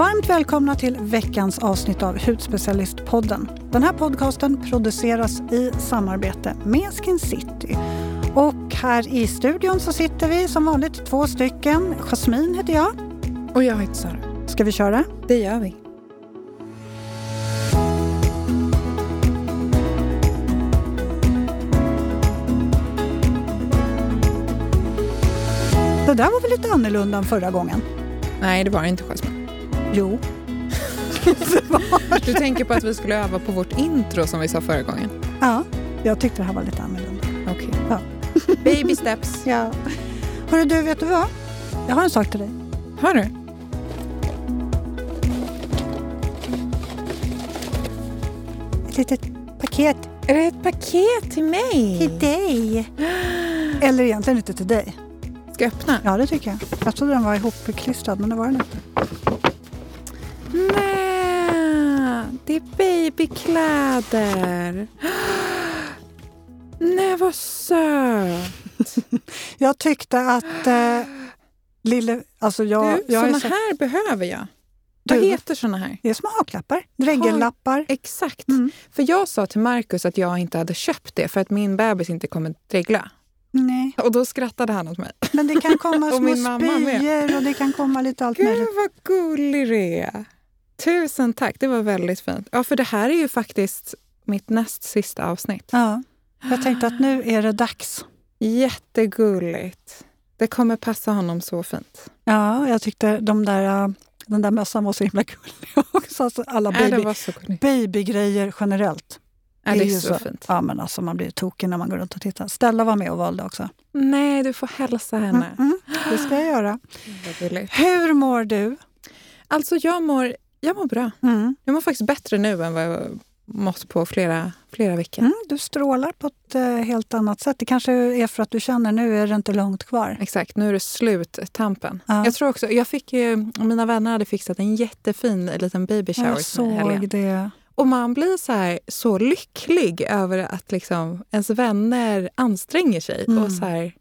Varmt välkomna till veckans avsnitt av Hudspecialistpodden. Den här podcasten produceras i samarbete med Skin City. Och här i studion så sitter vi som vanligt två stycken. Jasmin heter jag. Och jag heter Sara. Ska vi köra? Det gör vi. Det där var väl lite annorlunda än förra gången? Nej, det var inte Jasmine. Jo. Du tänker på att vi skulle öva på vårt intro som vi sa förra gången? Ja, jag tyckte det här var lite annorlunda. Okej. Ja. Baby steps. Ja. Hörru du, vet du vad? Jag har en sak till dig. Har du? Ett litet paket Är det ett paket till mig? till dig. Eller egentligen inte till dig. Ska jag öppna? Ja, det tycker jag. Jag trodde den var ihopklistrad, men det var den inte. Babykläder. Nej, vad söt. Jag tyckte att eh, lille... Alltså jag, Du, jag såna sett- här behöver jag. Du- Vad heter såna här? Det är små haklappar, dregellappar. Exakt. Mm. För jag sa till Markus att jag inte hade köpt det för att min bebis inte kommer dregla. Nej, Och då skrattade han åt mig. men det kan komma små spyor och det kan komma lite allt Gud möjligt. vad gullig du är. Tusen tack, det var väldigt fint. Ja, för det här är ju faktiskt mitt näst sista avsnitt. Ja, jag tänkte att nu är det dags. Jättegulligt. Det kommer passa honom så fint. Ja, jag tyckte de där, eh, den där mössan var så himla gullig också. Alltså alla Ja, det baby, så gulligt. babygrejer generellt. Ja, det är ju så, fint. Ja, men alltså man blir tokig när man går runt och tittar. Stella var med och valde också. Nej, du får hälsa henne. Mm, mm, det ska jag göra. Hur mår du? Alltså, jag mår, jag mår bra. Mm. Jag mår faktiskt bättre nu än vad jag mått på flera, flera veckor. Mm, du strålar på ett eh, helt annat sätt. Det kanske är för att du känner nu är det inte långt kvar. Exakt, nu är det slut, tampen. Ja. Jag tror också, jag fick ju, mina vänner hade fixat en jättefin liten baby shower Jag såg det. Och man blir så här så lycklig över att liksom ens vänner anstränger sig Mm. och så här,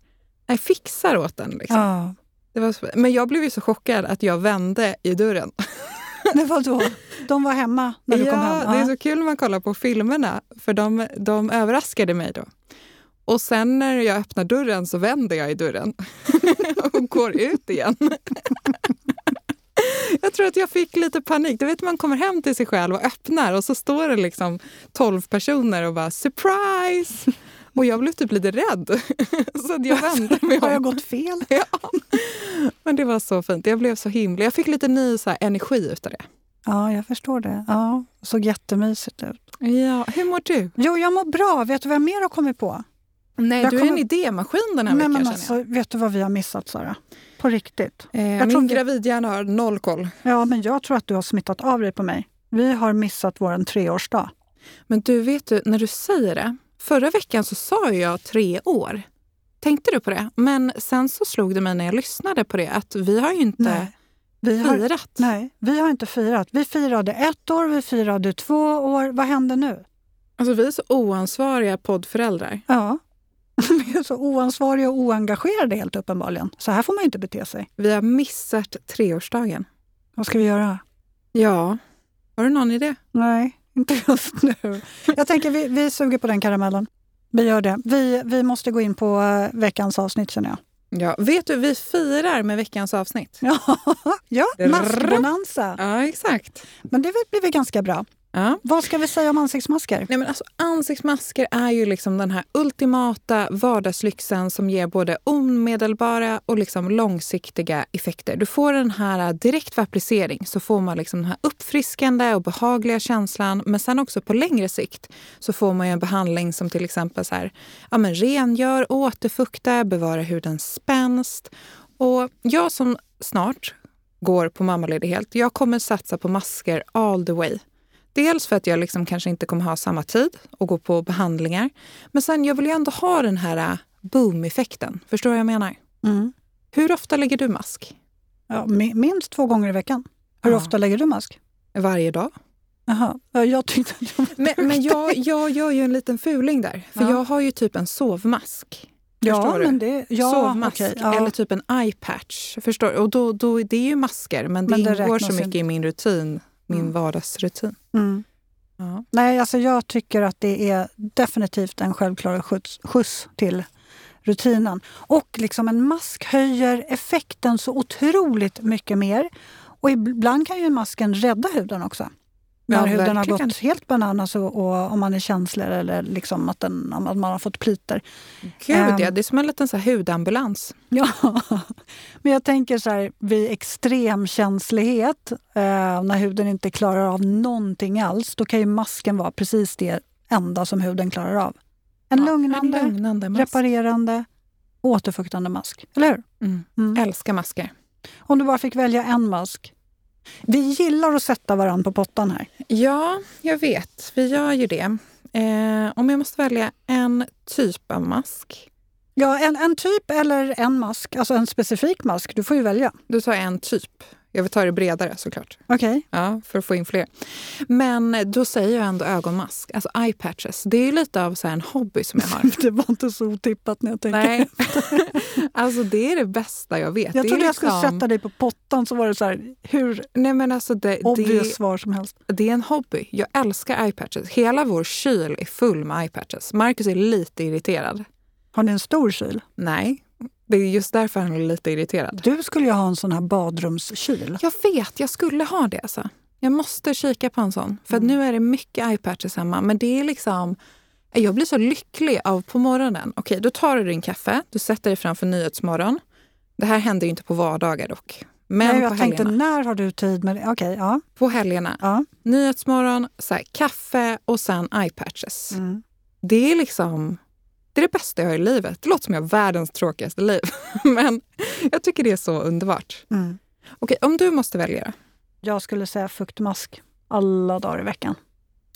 nej, fixar åt den. Liksom. Ja. Det var men jag blev ju så chockad att jag vände i dörren. Det var då. De var hemma när du ja, kom hem. Det är Ja. så kul när man kollar på filmerna, för de, de överraskade mig då. Och sen när jag öppnar dörren så vänder jag i dörren och går ut igen. Jag tror att jag fick lite panik. Du vet man kommer hem till sig själv och öppnar och så står det liksom 12 personer och bara surprise! Och jag blev typ lite rädd. Så att jag vände mig Har jag om. gått fel? Ja. Men det var så fint. Jag blev så himla... Jag fick lite ny så här, energi utav det. Ja, jag förstår det. Ja, såg jättemysigt ut. Ja, hur mår du? Jo, jag mår bra. Vet du vad jag mer har kommit på? Nej, Jag du är kommer- en idémaskin den här Nej, veckan men alltså, vet du vad vi har missat, Sara? På riktigt. jag. Eh, jag min tror vi- gravidhjärna har noll koll. Ja, men jag tror att du har smittat av dig på mig. Vi har missat vår treårsdag. Men du, vet du, när du säger det. Förra veckan så sa jag tre år. Tänkte du på det? Men sen så slog det mig när jag lyssnade på det att vi har ju inte Nej. Vi har, firat. nej, vi har inte firat. Vi firade ett år, vi firade två år. Vad hände nu? Alltså vi är så oansvariga poddföräldrar. Ja, vi är så oansvariga och oengagerade helt uppenbarligen. Så här får man inte bete sig. Vi har missat treårsdagen. Vad ska vi göra? Ja. Har du någon idé? Nej, inte just nu. Jag tänker vi, vi suger på den karamellen. Vi gör det. Vi, vi måste gå in på eh, veckans avsnitt känner jag. Ja. Vet du, vi firar med veckans avsnitt. Ja, ja maskbonanza. Ja, exakt. Men det blir väl ganska bra. Ja. Vad ska vi säga om ansiktsmasker? Nej, men alltså, ansiktsmasker är ju liksom den här ultimata vardagslyxen som ger både omedelbara och liksom långsiktiga effekter. Du får den här direkt vid applicering så får man liksom den här uppfriskande och behagliga känslan. Men sen också på längre sikt så får man en behandling som till exempel så här, ja, men rengör, återfuktar, bevarar hudens spänst. Och jag som snart går på mammaledighet, jag kommer satsa på masker all the way. Dels för att jag liksom kanske inte kommer ha samma tid att gå på behandlingar. Men sen jag vill ju ändå ha den här äh, boom-effekten. Förstår du vad jag menar? Mm. Hur ofta lägger du mask? Ja, mi- minst två gånger i veckan. Hur Ja. ofta lägger du mask? Varje dag? Jaha, ja, jag tyckte att jag Men, men jag, jag gör ju en liten fuling där. För Ja. jag har ju typ en sovmask. Ja, du? men det, ja, Sovmask okej, ja. eller typ en eye-patch. Förstår? Och då, då, det är ju masker, men det, Men det ingår så mycket inte. i min rutin, min Mm. vardagsrutin. Mm. Ja. Nej, alltså jag tycker att det är definitivt en självklar skjuts, skjuts till rutinen. Och liksom en mask höjer effekten så otroligt mycket mer. Och ibland kan ju masken rädda huden också. När Ja, huden har verkligen. gått helt bananas och, och om man är känslig eller liksom att, den, att man har fått pliter. Gud Ehm. ja, det är som en liten så hudambulans. Ja, men jag tänker så här vid extremkänslighet, eh, när huden inte klarar av någonting alls, då kan ju masken vara precis det enda som huden klarar av. En Ja, lugnande, en lugnande reparerande, återfuktande mask. Eller hur? Mm. Mm. Älskar masker. Om du bara fick välja en mask. Vi gillar att sätta varandra på pottan här. Ja, jag vet. Vi gör ju det. Eh, om jag måste välja en typ av mask, Ja, en, en typ eller en mask, alltså en specifik mask. Du får ju välja. då tar en typ. Jag vill ta det bredare såklart. Okej. Ja, för att få in fler. Men då säger jag ändå ögonmask, alltså eye patches. Det är lite av så en hobby som jag har. Det var inte så otippat när jag tänkte. Nej, alltså det är det bästa jag vet. Jag trodde jag skulle liksom- sätta dig på pottan så var det så här, hur Nej men alltså det, obvious det, svar som helst. det är en hobby. Jag älskar eye patches. Hela vår kyl är full med eye patches. Marcus är lite irriterad. Har ni en stor kyl? Nej, det är just därför han är lite irriterad. Du skulle ju ha en sån här badrumskyl. Jag vet, jag skulle ha det. Alltså. Jag måste kika på en sån. För att nu är det mycket patches hemma. Men det är liksom... Jag blir så lycklig av på morgonen. Okej, då tar du din kaffe, du sätter dig framför Nyhetsmorgon. Det här händer ju inte på vardagar dock. Men Nej, på jag tänkte, helgerna. när har du tid med det? Okej, ja. På helgerna. ja. Nyhetsmorgon, så här, kaffe och sen eye patches. Mm. Det är liksom... Det är det bästa jag har i livet. Det låter som jag har världens tråkigaste liv. Men jag tycker det är så underbart. Mm. Okej, om du måste välja då? Jag skulle säga fuktmask alla dagar i veckan.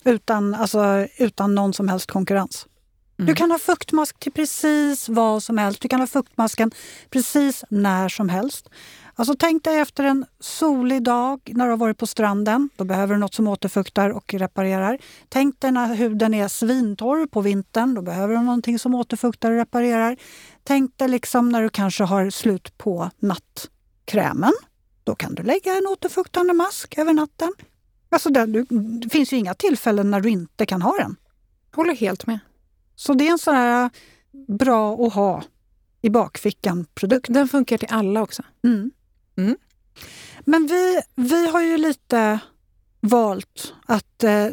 Utan, alltså, utan någon som helst konkurrens. Mm. Du kan ha fuktmask till precis vad som helst. Du kan ha fuktmasken precis när som helst. Alltså tänk dig efter en solig dag när du har varit på stranden. Då behöver du något som återfuktar och reparerar. Tänk dig när huden är svintorr på vintern. Då behöver du någonting som återfuktar och reparerar. Tänk dig liksom när du kanske har slut på nattkrämen. Då kan du lägga en återfuktande mask över natten. Alltså det, det finns ju inga tillfällen när du inte kan ha den. Håller helt med. Så det är en sån här bra att ha i bakfickan-produkt. Den funkar till alla också. Mm. Mm. Men vi, vi har ju lite valt att eh,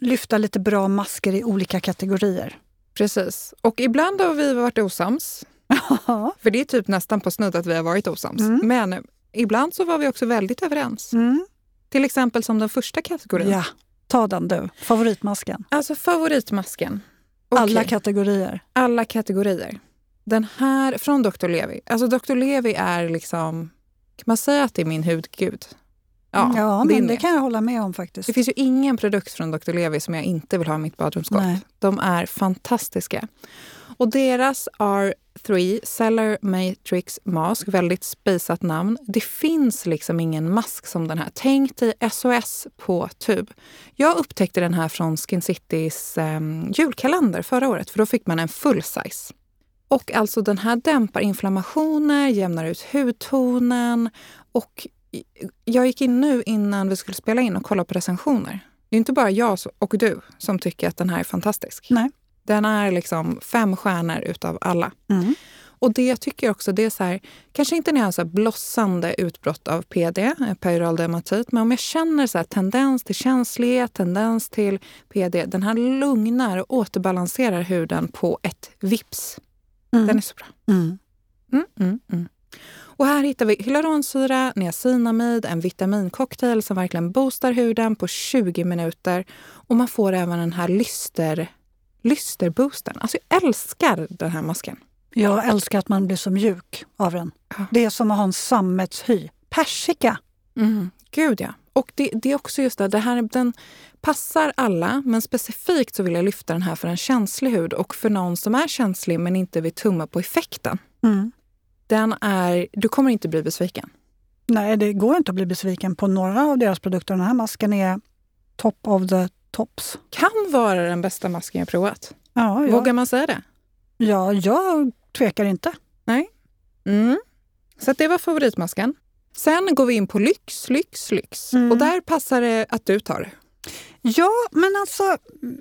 lyfta lite bra masker i olika kategorier. Precis. Och ibland har vi varit osams. För det är typ nästan på snudd att vi har varit osams. Mm. Men ibland så var vi också väldigt överens. Mm. Till exempel som den första kategorin. ja, ta den du. Favoritmasken. Alltså favoritmasken. Okej, Alla kategorier. alla kategorier. Den här från Dr. Levi. Alltså Dr. Levi är liksom... Kan man säga att det är min hudgud? Ja, ja din men det är. kan jag hålla med om faktiskt. Det finns ju ingen produkt från Dr. Levi som jag inte vill ha i mitt badrumsskåp. Nej. De är fantastiska. Och deras R3 Cellar Matrix Mask, väldigt spisat namn. Det finns liksom ingen mask som den här. Tänk dig SOS på tub. Jag upptäckte den här från Skin Citys eh, julkalender förra året, för då fick man en full size. Och alltså den här dämpar inflammationer, jämnar ut hudtonen och jag gick in nu innan vi skulle spela in och kolla på recensioner. Det är inte bara jag och du som tycker att den här är fantastisk. Nej. Den är liksom fem stjärnor utav alla. Mm. Och det jag tycker också, det är så här, kanske inte när jag har så blossande utbrott av PD, eh, peroral dermatit, men om jag känner så tendens till känslighet, tendens till PD, den här lugnar och återbalanserar huden på ett vips. Mm. Den är så bra. Mm. Mm, mm, mm. Och här hittar vi hyaluronsyra, niacinamid, en vitamincocktail som verkligen boostar huden på 20 minuter. Och man får även den här lyster, lysterboosten. Alltså jag älskar den här masken. Jag älskar att man blir så mjuk av den. Ja. Det är som att ha en sammetshy. Persika! Mm. Gud ja. Och det, det är också just det, det här, den passar alla, men specifikt så vill jag lyfta den här för en känslig hud och för någon som är känslig men inte vill tumma på effekten. Mm. Den är, du kommer inte bli besviken. Nej, det går inte att bli besviken på några av deras produkter. Den här masken är top of the tops. Kan vara den bästa masken jag provat. Ja, Vågar man säga det? ja, jag tvekar inte. Nej. Mm. Så det var favoritmasken. Sen går vi in på lyx, lyx, lyx. Mm. Och där passar det att du tar. Ja, men alltså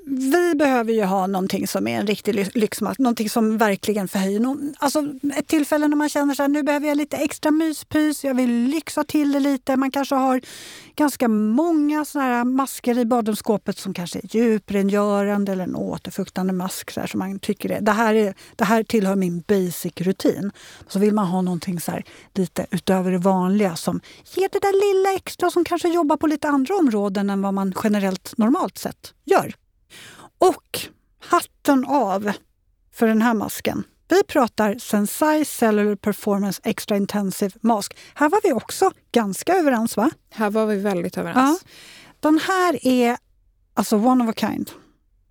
vi behöver ju ha någonting som är en riktig lyxmat, lyxmask. Någonting som verkligen förhöjer. Någon, alltså ett tillfälle när man känner så här, nu behöver jag lite extra myspys, jag vill lyxa till det lite. Man kanske har ganska många såna här masker i badrumsskåpet som kanske är djuprengörande eller en återfuktande mask. Så här, som man tycker är, det, här är, det här tillhör min basic-rutin. Så vill man ha någonting så här, lite utöver det vanliga som ger det där lilla extra som kanske jobbar på lite andra områden än vad man generellt normalt sett gör. Och hatten av för den här masken. Vi pratar Sensai Cellular Performance Extra Intensive Mask. Här var vi också ganska överens va? Här var vi väldigt överens. Den här är alltså one of a kind.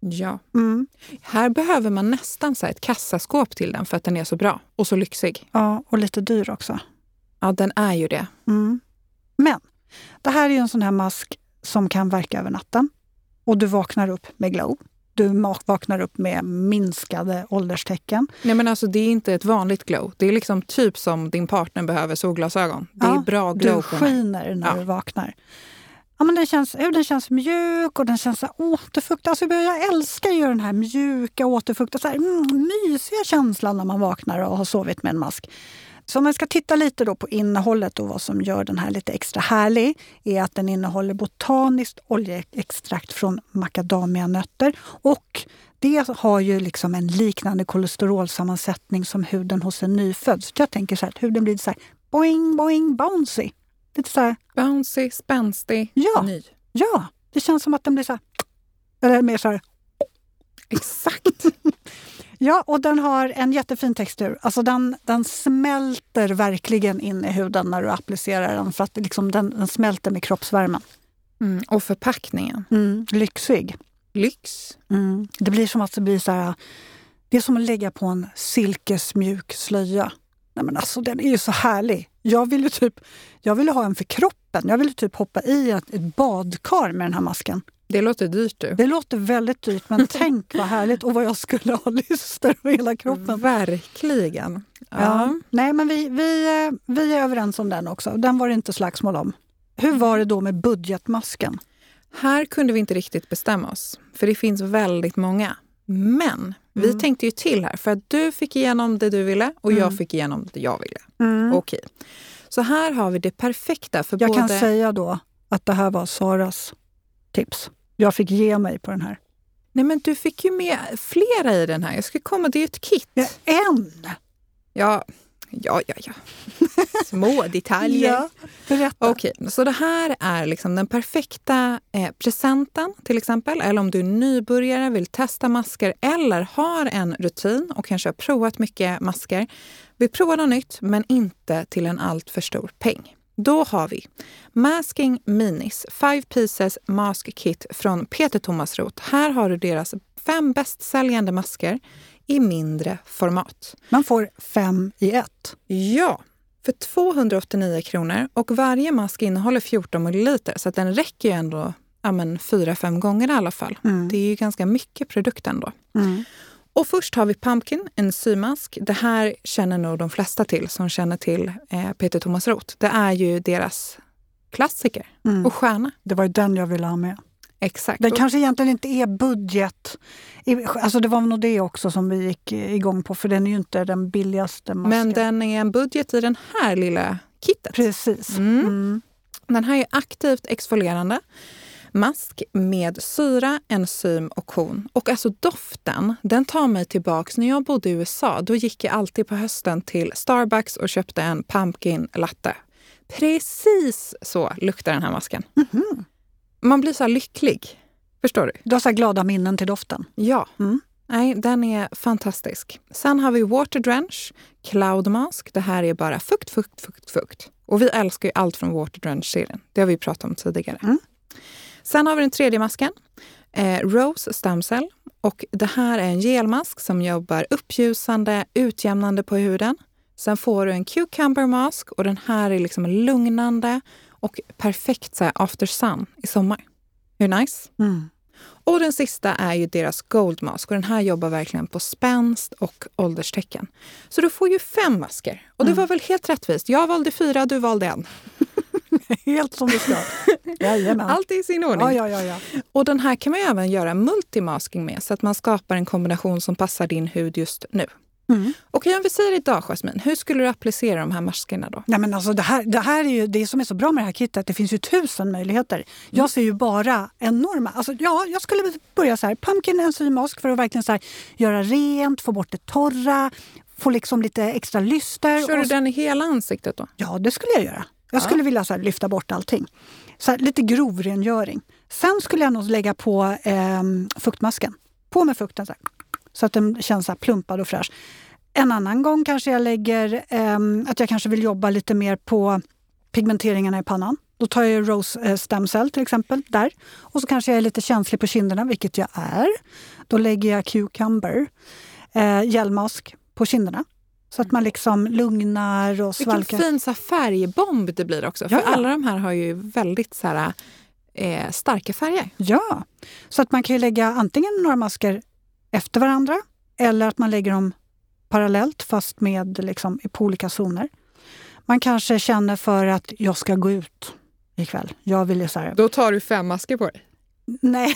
Ja. Mm. Här behöver man nästan så ett kassaskåp till den för att den är så bra och så lyxig. Ja, och lite dyr också. Ja, den är ju det. Mm. Men det här är ju en sån här mask som kan verka över natten. Och du vaknar upp med glow. Du vaknar upp med minskade ålderstecken. Nej, men alltså, det är inte ett vanligt glow. Det är liksom typ som din partner behöver solglasögon. Det är Ja, bra glow Du den skiner när Ja. du vaknar. Ja, men den, känns, huden känns mjuk och den känns återfuktad. Alltså, jag älskar ju den här mjuka, återfuktade, så här, mm, mysiga känslan när man vaknar och har sovit med en mask. Så om man ska titta lite då på innehållet och vad som gör den här lite extra härlig är att den innehåller botaniskt oljeextrakt från macadamianötter och det har ju liksom en liknande kolesterolsammansättning som huden hos en nyfödd. Så jag tänker så här att huden blir så här boing, boing, bouncy. Lite så här, Bouncy, spänstig, Ja. ny. ja, det känns som att den blir så här, eller mer så här, Exakt. Ja, och den har en jättefin textur. Alltså den, den smälter verkligen in i huden när du applicerar den för att liksom den, den smälter med kroppsvärmen. Mm. Och förpackningen. Mm, lyxig. Lyx. Mm. Det blir som att det blir så här, det är som att lägga på en silkesmjuk slöja. Nej men alltså den är ju så härlig. Jag vill ju typ, jag vill ju ha en för kroppen. Jag vill typ hoppa i ett, ett badkar med den här masken. Det låter dyrt du. Det låter väldigt dyrt men tänk vad härligt och vad jag skulle ha lyster över hela kroppen. Verkligen. Ja. Ja. Nej, men vi, vi, eh, vi är överens om den också. Den var det inte slagsmål om. Hur var det då med budgetmasken? Här kunde vi inte riktigt bestämma oss, för det finns väldigt många. Men vi Mm. tänkte ju till här, för att du fick igenom det du ville och Mm. jag fick igenom det jag ville. Okej. Så här har vi det perfekta för Jag både... kan säga då att det här var Saras tips. Jag fick ge mig på den här. Nej, men du fick ju med flera i den här. Jag ska komma, det är ju ett kit. Ja, en! Ja, ja, ja. ja. Små detaljer. Ja, berätta. Okej, så det här är liksom den perfekta eh, presenten till exempel. Eller om du är nybörjare, vill testa masker eller har en rutin och kanske har provat mycket masker. Vill prova något nytt men inte till en alltför stor peng. Då har vi Masking Minis 5 Pieces Mask Kit från Peter Thomas Roth. Här har du deras fem bäst säljande masker i mindre format. Man får fem i ett. Ja, för 289 kronor. Och varje mask innehåller 14 milliliter så den räcker ju ändå ja, men, fyra, fem gånger i alla fall. Mm. Det är ju ganska mycket produkt ändå. Mm. Och först har vi Pumpkin, en symask. Det här känner nog de flesta till som känner till eh, Peter Thomas Roth. Det är ju deras klassiker Mm. och stjärna. Det var ju den jag ville ha med. Exakt. Den kanske egentligen inte är budget. Alltså det var nog det också som vi gick igång på för den är ju inte den billigaste masken. men den är en budget i den här lilla kittet. Precis. Mm. Mm. Den här är aktivt exfolierande. Mask med syra, enzym och korn. Och alltså doften, den tar mig tillbaks. När jag bodde i USA, då gick jag alltid på hösten till Starbucks och köpte en pumpkin latte. Precis så luktar den här masken. Mhm. Man blir så här lycklig. Förstår du? Du har så glada minnen till doften. Ja. Mm. Nej, den är fantastisk. Sen har vi Water Drench, Cloud Mask. Det här är bara fukt, fukt, fukt, fukt. Och vi älskar ju allt från Water Drench-serien. Det har vi pratat om tidigare. Mm. Sen har vi den tredje masken, eh, Rose Stem Cell. Och det här är en gelmask som jobbar uppljusande, utjämnande på huden. Sen får du en Cucumber Mask och den här är liksom lugnande och perfekt så after sun i sommar. Hur nice? Mm. Och den sista är ju deras Gold Mask och den här jobbar verkligen på spänst och ålderstecken. Så du får ju fem masker. Och det Mm. var väl helt rättvist. Jag valde fyra, du valde en. Helt som det ska. Jajamän. Allt är i sin ordning. Ja, ja, ja. Och den här kan man även göra multimasking med så att man skapar en kombination som passar din hud just nu. Mm. Okej, om vi säger idag Jasmine, hur skulle du applicera de här maskerna då? Nej, men alltså det, här, det här är ju det som är så bra med det här kittet. Det finns ju tusen möjligheter. Mm. Jag ser ju bara enorma... Alltså, ja, jag skulle börja så här. Pumpkin enzymmask för att verkligen så här, göra rent, få bort det torra, få liksom lite extra lyster. Kör du och- den i hela ansiktet då? Ja, det skulle jag göra. Jag skulle vilja så här, lyfta bort allting. Så här, lite grovrengöring. Sen skulle jag nog lägga på eh, fuktmasken. På med fukten så, här, så att den känns så plumpad och fräsch. En annan gång kanske jag lägger ehm, att jag kanske vill jobba lite mer på pigmenteringarna i pannan. Då tar jag Rose eh, Stem Cell till exempel där. Och så kanske jag är lite känslig på kinderna, vilket jag är. Då lägger jag Cucumber eh, gelmask på kinderna. Så att man liksom lugnar och Vilken svalkar. fin så färgbomb det blir också. För alla de här har ju väldigt så här, eh, starka färger. Ja, så att man kan ju lägga antingen några masker efter varandra eller att man lägger dem parallellt fast med liksom, på olika zoner. Man kanske känner för att jag ska gå ut ikväll. Jag vill så här, Då tar du fem masker på dig. nej,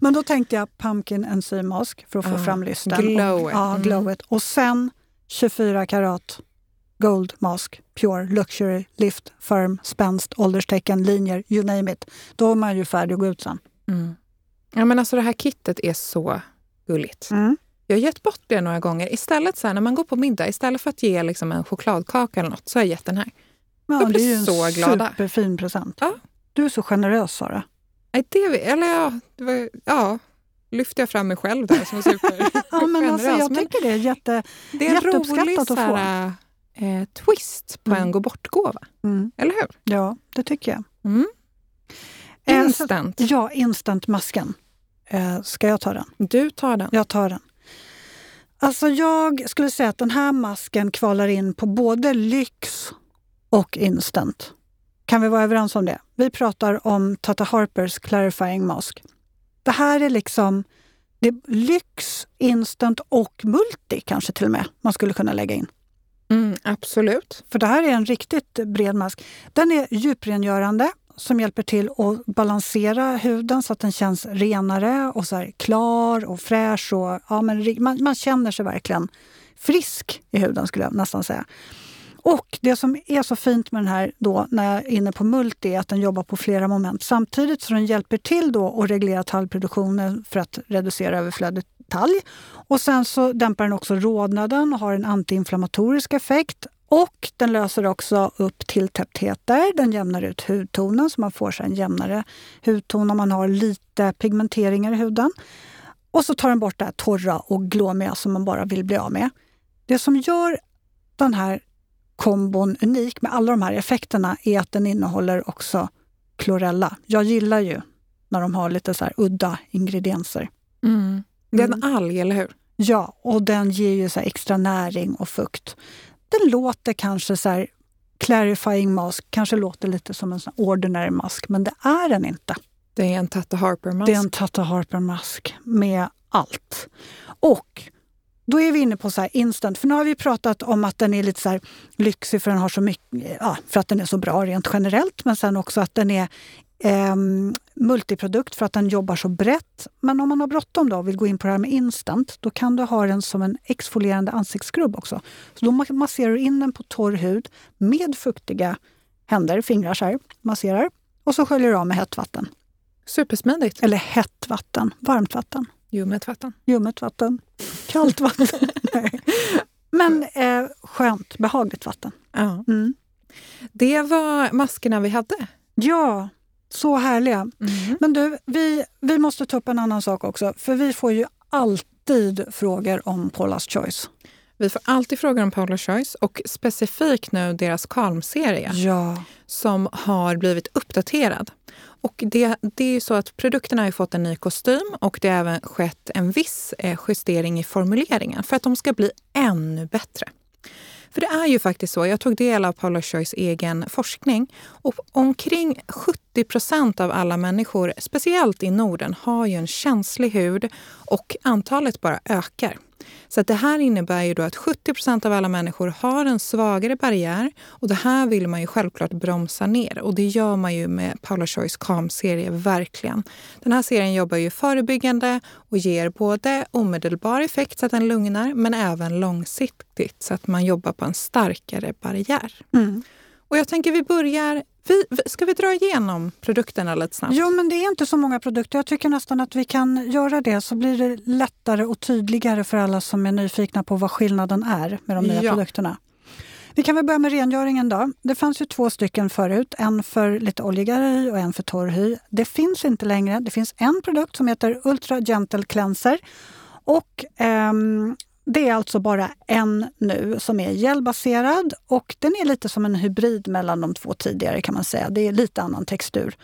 men då tänkte jag pumpkin enzymmask för att få Ah, fram lysten. glowet. Och, ja, Mm. glowet. Och sen 24 karat gold mask, pure, luxury, lift, firm, spänst, ålderstecken, linjer, you name it. Då är man ju färdig att gå ut sen. Mm. Ja, men alltså det här kittet är så gulligt. Mm. Jag har gett bort det några gånger. Istället så här, när man går på middag, istället för att ge liksom en chokladkaka eller något, så har jag gett den här. Ja, Jag blir det är ju en så glada. superfin present. Ja. Du är så generös Sara. Nej, det, eller ja, det var, ja, lyfter jag fram mig själv där som super Ja, men alltså, jag Men tycker det är jätte... det är en rolig att få. här, eh, twist på Mm. en gå bort-gåva. Mm, Eller hur? ja, det tycker jag. Mm. Eh, så- Instant. Ja, instantmasken. Eh, ska jag ta den? Du tar den. Jag tar den. Alltså jag skulle säga att den här masken kvalar in på både lyx och instant. Kan vi vara överens om det? Vi pratar om Tata Harpers Clarifying Mask. Det här är liksom det är lyx, instant och multi kanske till och med man skulle kunna lägga in. Mm, absolut. För det här är en riktigt bred mask. Den är djuprengörande som hjälper till att balansera huden så att den känns renare och så klar och fräsch. Och, ja, men man, man känner sig verkligen frisk i huden skulle jag nästan säga. Och det som är så fint med den här då när jag är inne på multi är att den jobbar på flera moment samtidigt så den hjälper till då att reglera talgproduktionen för att reducera överflödet talg. Och sen så dämpar den också rodnaden och har en antiinflammatorisk effekt. Och den löser också upp tilltäpptheter. Den jämnar ut hudtonen så man får sig en jämnare hudton om man har lite pigmenteringar i huden. Och så tar den bort det här torra och glåmiga som man bara vill bli av med. Det som gör den här kombon unik med alla de här effekterna är att den innehåller också klorella. Jag gillar ju när de har lite så här udda ingredienser. Mm. Det är en Mm. alg, eller hur? Ja, och den ger ju så extra näring och fukt. Den låter kanske så här clarifying mask, kanske låter lite som en sån ordinary mask, men det är den inte. Det är en Tata Harper-mask. Det är en Tata Harper mask med allt. Och då är vi inne på så här instant, för nu har vi pratat om att den är lite så lyxig för den har så mycket, ja, för att den är så bra rent generellt, men sen också att den är ehm, multiprodukt för att den jobbar så brett. Men om man har bråttom då och vill gå in på det här med instant, då kan du ha den som en exfolierande ansiktsskrubb också. Så då ma- masserar du in den på torr hud med fuktiga händer, fingrar så här, masserar. Och så sköljer du av med hett vatten. Supersmidigt. Eller hett vatten, varmt vatten, Ljummet vatten. ljummet vatten, kallt vatten. Nej. Men eh, skönt, behagligt vatten. Ja. Mm. Det var maskerna vi hade. Ja, så härliga. Mm. Men du, vi, vi måste ta upp en annan sak också. För vi får ju alltid frågor om Paula's Choice. Vi får alltid frågor om Paula Choice och specifikt nu deras Calm-serie Ja. som har blivit uppdaterad. Och det, det är så att produkterna har fått en ny kostym och det har även skett en viss eh, justering i formuleringen för att de ska bli ännu bättre. För det är ju faktiskt så, jag tog del av Paula Choys egen forskning och omkring 70 procent av alla människor, speciellt i Norden, har ju en känslig hud och antalet bara ökar. Så det här innebär ju då att 70 procent av alla människor har en svagare barriär och det här vill man ju självklart bromsa ner och det gör man ju med Paula Choys KAM-serie, verkligen. Den här serien jobbar ju förebyggande och ger både omedelbar effekt så att den lugnar men även långsiktigt så att man jobbar på en starkare barriär. Mm. Och jag tänker vi börjar vi, ska vi dra igenom produkterna lite snabbt? Jo, men det är inte så många produkter. Jag tycker nästan att vi kan göra det så blir det lättare och tydligare för alla som är nyfikna på vad skillnaden är med de nya ja. produkterna. Vi kan väl börja med rengöringen då. Det fanns ju två stycken förut, en för lite oljigare hy och en för torr hy. Det finns inte längre. Det finns en produkt som heter Ultra Gentle Cleanser och ehm, det är alltså bara en nu som är gelbaserad och den är lite som en hybrid mellan de två tidigare kan man säga. Det är lite annan textur.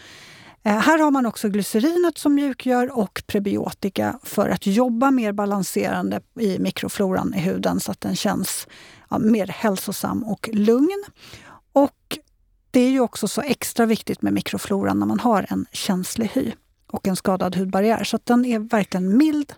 Eh, här har man också glycerinet som mjukgör och prebiotika för att jobba mer balanserande i mikrofloran i huden så att den känns ja, mer hälsosam och lugn. Och det är ju också så extra viktigt med mikrofloran när man har en känslig hy och en skadad hudbarriär. Så den är verkligen mild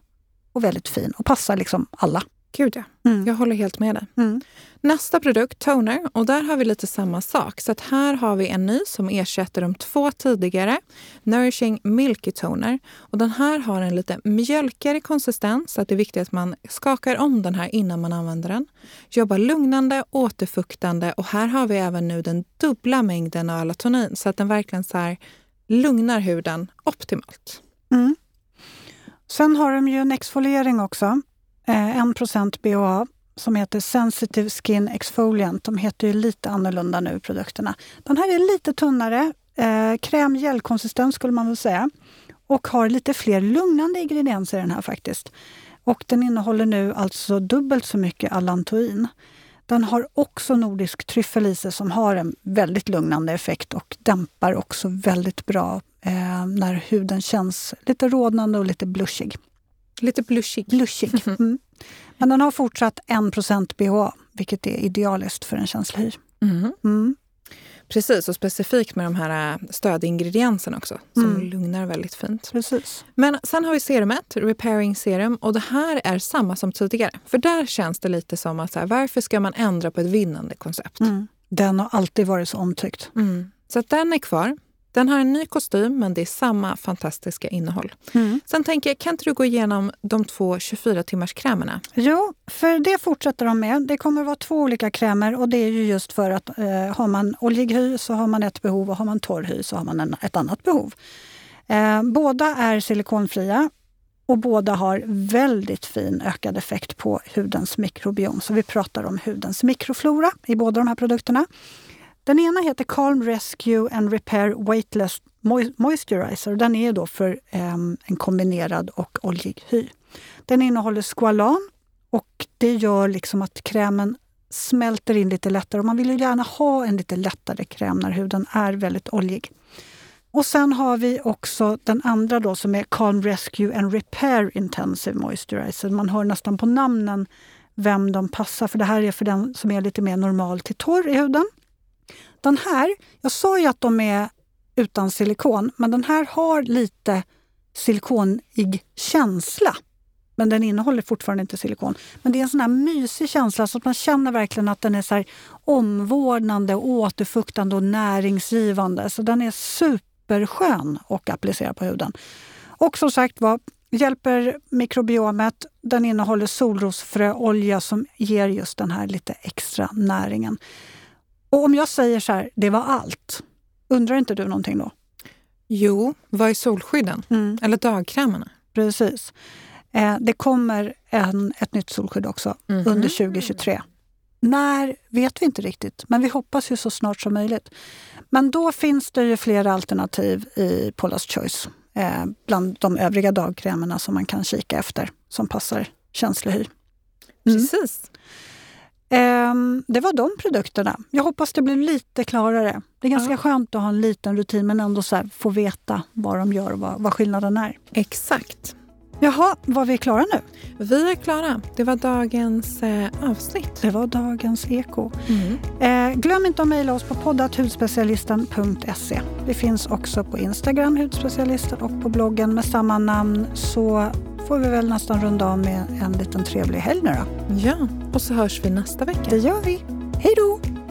och väldigt fin och passar liksom alla. Gud ja, mm. jag håller helt med dig. Mm. Nästa produkt, toner, och där har vi lite samma sak. Så att här har vi en ny som ersätter de två tidigare, Nourishing Milky Toner. Och den här har en lite mjölkigare konsistens, så att det är viktigt att man skakar om den här innan man använder den. Jobbar lugnande, återfuktande och här har vi även nu den dubbla mängden av alatonin, så att den verkligen så här lugnar huden optimalt. Mm. Sen har de ju en exfoliering också. 1 % BHA som heter Sensitive Skin Exfoliant. De heter ju lite annorlunda nu, produkterna. Den här är lite tunnare, eh, kräm-gelkonsistens skulle man väl säga. Och har lite fler lugnande ingredienser i den här faktiskt. Och den innehåller nu alltså dubbelt så mycket allantoin. Den har också nordisk tryffel i sig som har en väldigt lugnande effekt och dämpar också väldigt bra eh, när huden känns lite rodnande och lite blushig. Lite blushig. blushig. Mm. Men den har fortsatt 1% BHA, vilket är idealiskt för en känslig hy. Mm. Mm. Precis, och specifikt med de här äh, stödingredienserna också som mm. lugnar väldigt fint. Precis. Men sen har vi serumet, Repairing Serum, och det här är samma som tidigare. För där känns det lite som att så här, varför ska man ändra på ett vinnande koncept? Mm. Den har alltid varit så omtyckt. Mm. Så att den är kvar. Den har en ny kostym, men det är samma fantastiska innehåll. Mm. Sen tänker jag, kan inte du gå igenom de två 24 timmars krämerna? Jo, för det fortsätter de med. Det kommer vara två olika krämer och det är ju just för att eh, har man oljig hy så har man ett behov och har man torr hy så har man en, ett annat behov. Eh, båda är silikonfria och båda har väldigt fin ökad effekt på hudens mikrobiom. Så vi pratar om hudens mikroflora i båda de här produkterna. Den ena heter Calm Rescue and Repair Weightless Moisturizer. Den är då för ehm, en kombinerad och oljig hy. Den innehåller squalan och det gör liksom att krämen smälter in lite lättare. Och man vill ju gärna ha en lite lättare kräm när huden är väldigt oljig. Och sen har vi också den andra då som är Calm Rescue and Repair Intensive Moisturizer. Man hör nästan på namnen vem de passar för. Det här är för den som är lite mer normal till torr i huden. Den här, jag sa ju att de är utan silikon, men den här har lite silikonig känsla. Men den innehåller fortfarande inte silikon. Men det är en sån här mysig känsla så att man känner verkligen att den är så omvårdnande, återfuktande och näringsgivande. Så den är superskön att applicera på huden. Och som sagt var, hjälper mikrobiomet. Den innehåller solrosfröolja som ger just den här lite extra näringen. Och om jag säger så här, det var allt, undrar inte du någonting då? Jo, vad är solskydden? Mm. Eller dagkrämerna? Precis. Eh, det kommer en, ett nytt solskydd också mm -hmm. under 2023. När vet vi inte riktigt, men vi hoppas ju så snart som möjligt. Men då finns det ju flera alternativ i Paula's Choice eh, bland de övriga dagkrämerna som man kan kika efter som passar känslig hy. Mm. Precis. Ehm, det var de produkterna. Jag hoppas det blev lite klarare. Det är ganska ja. skönt att ha en liten rutin men ändå så få veta vad de gör och vad, vad skillnaden är. Exakt. Jaha, var vi klara nu? Vi är klara. Det var dagens eh, avsnitt. Det var dagens eko. Mm. Eh, glöm inte att mejla oss på poddathudspecialisten.se. Vi finns också på Instagram, hudspecialisten, och på bloggen med samma namn. Så får vi väl nästan runda av med en liten trevlig helg nu då. Ja, och så hörs vi nästa vecka. Det gör vi. Hej då!